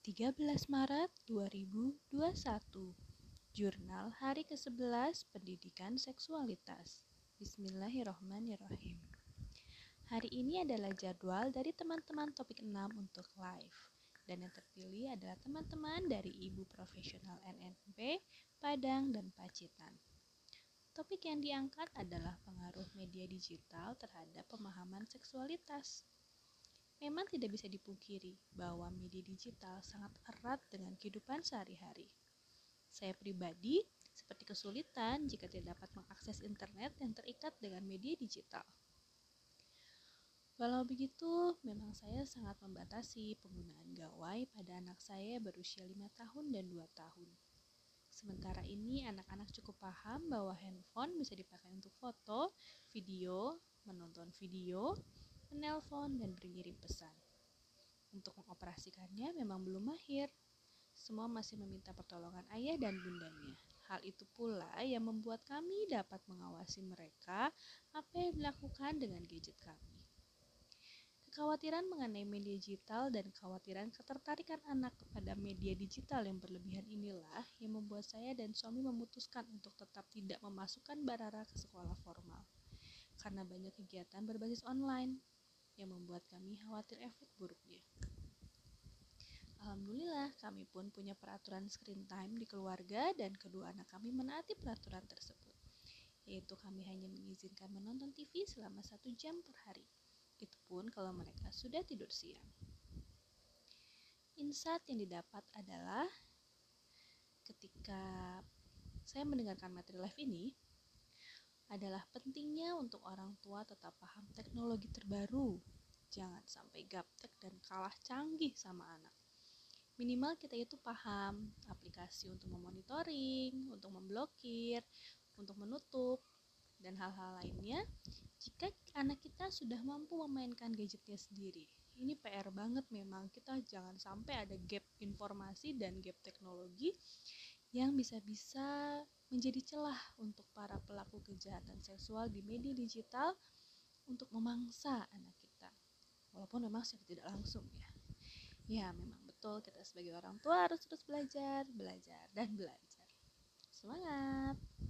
13 Maret 2021 Jurnal Hari ke-11 Pendidikan Seksualitas Bismillahirrohmanirrohim Hari ini adalah jadwal dari teman-teman topik 6 untuk live dan yang terpilih adalah teman-teman dari Ibu Profesional NNP, Padang, dan Pacitan. Topik yang diangkat adalah pengaruh media digital terhadap pemahaman seksualitas. Memang tidak bisa dipungkiri bahwa media digital sangat erat dengan kehidupan sehari-hari. Saya pribadi seperti kesulitan jika tidak dapat mengakses internet yang terikat dengan media digital. Walau begitu, memang saya sangat membatasi penggunaan gawai pada anak saya berusia 5 tahun dan 2 tahun. Sementara ini anak-anak cukup paham bahwa handphone bisa dipakai untuk foto, video, menonton video, menelpon, dan mengirim pesan. Untuk mengoperasikannya memang belum mahir. Semua masih meminta pertolongan ayah dan bundanya. Hal itu pula yang membuat kami dapat mengawasi mereka apa yang dilakukan dengan gadget kami. Kekhawatiran mengenai media digital dan kekhawatiran ketertarikan anak kepada media digital yang berlebihan inilah yang membuat saya dan suami memutuskan untuk tetap tidak memasukkan Barara ke sekolah formal karena banyak kegiatan berbasis online yang membuat kami khawatir efek buruknya. Alhamdulillah, kami pun punya peraturan screen time di keluarga dan kedua anak kami menaati peraturan tersebut, yaitu kami hanya mengizinkan menonton TV selama satu jam per hari. Itu pun kalau mereka sudah tidur siang. Insight yang didapat adalah ketika saya mendengarkan materi live ini, adalah pentingnya untuk orang tua tetap paham teknologi terbaru. Jangan sampai gaptek dan kalah canggih sama anak. Minimal kita itu paham aplikasi untuk memonitoring, untuk memblokir, untuk menutup, dan hal-hal lainnya jika anak kita sudah mampu memainkan gadgetnya sendiri. Ini PR banget memang kita jangan sampai ada gap informasi dan gap teknologi yang bisa-bisa menjadi celah untuk para pelaku kejahatan seksual di media digital untuk memangsa anak kita. Walaupun memang secara tidak langsung ya. Ya, memang betul kita sebagai orang tua harus terus belajar, belajar, dan belajar. Semangat!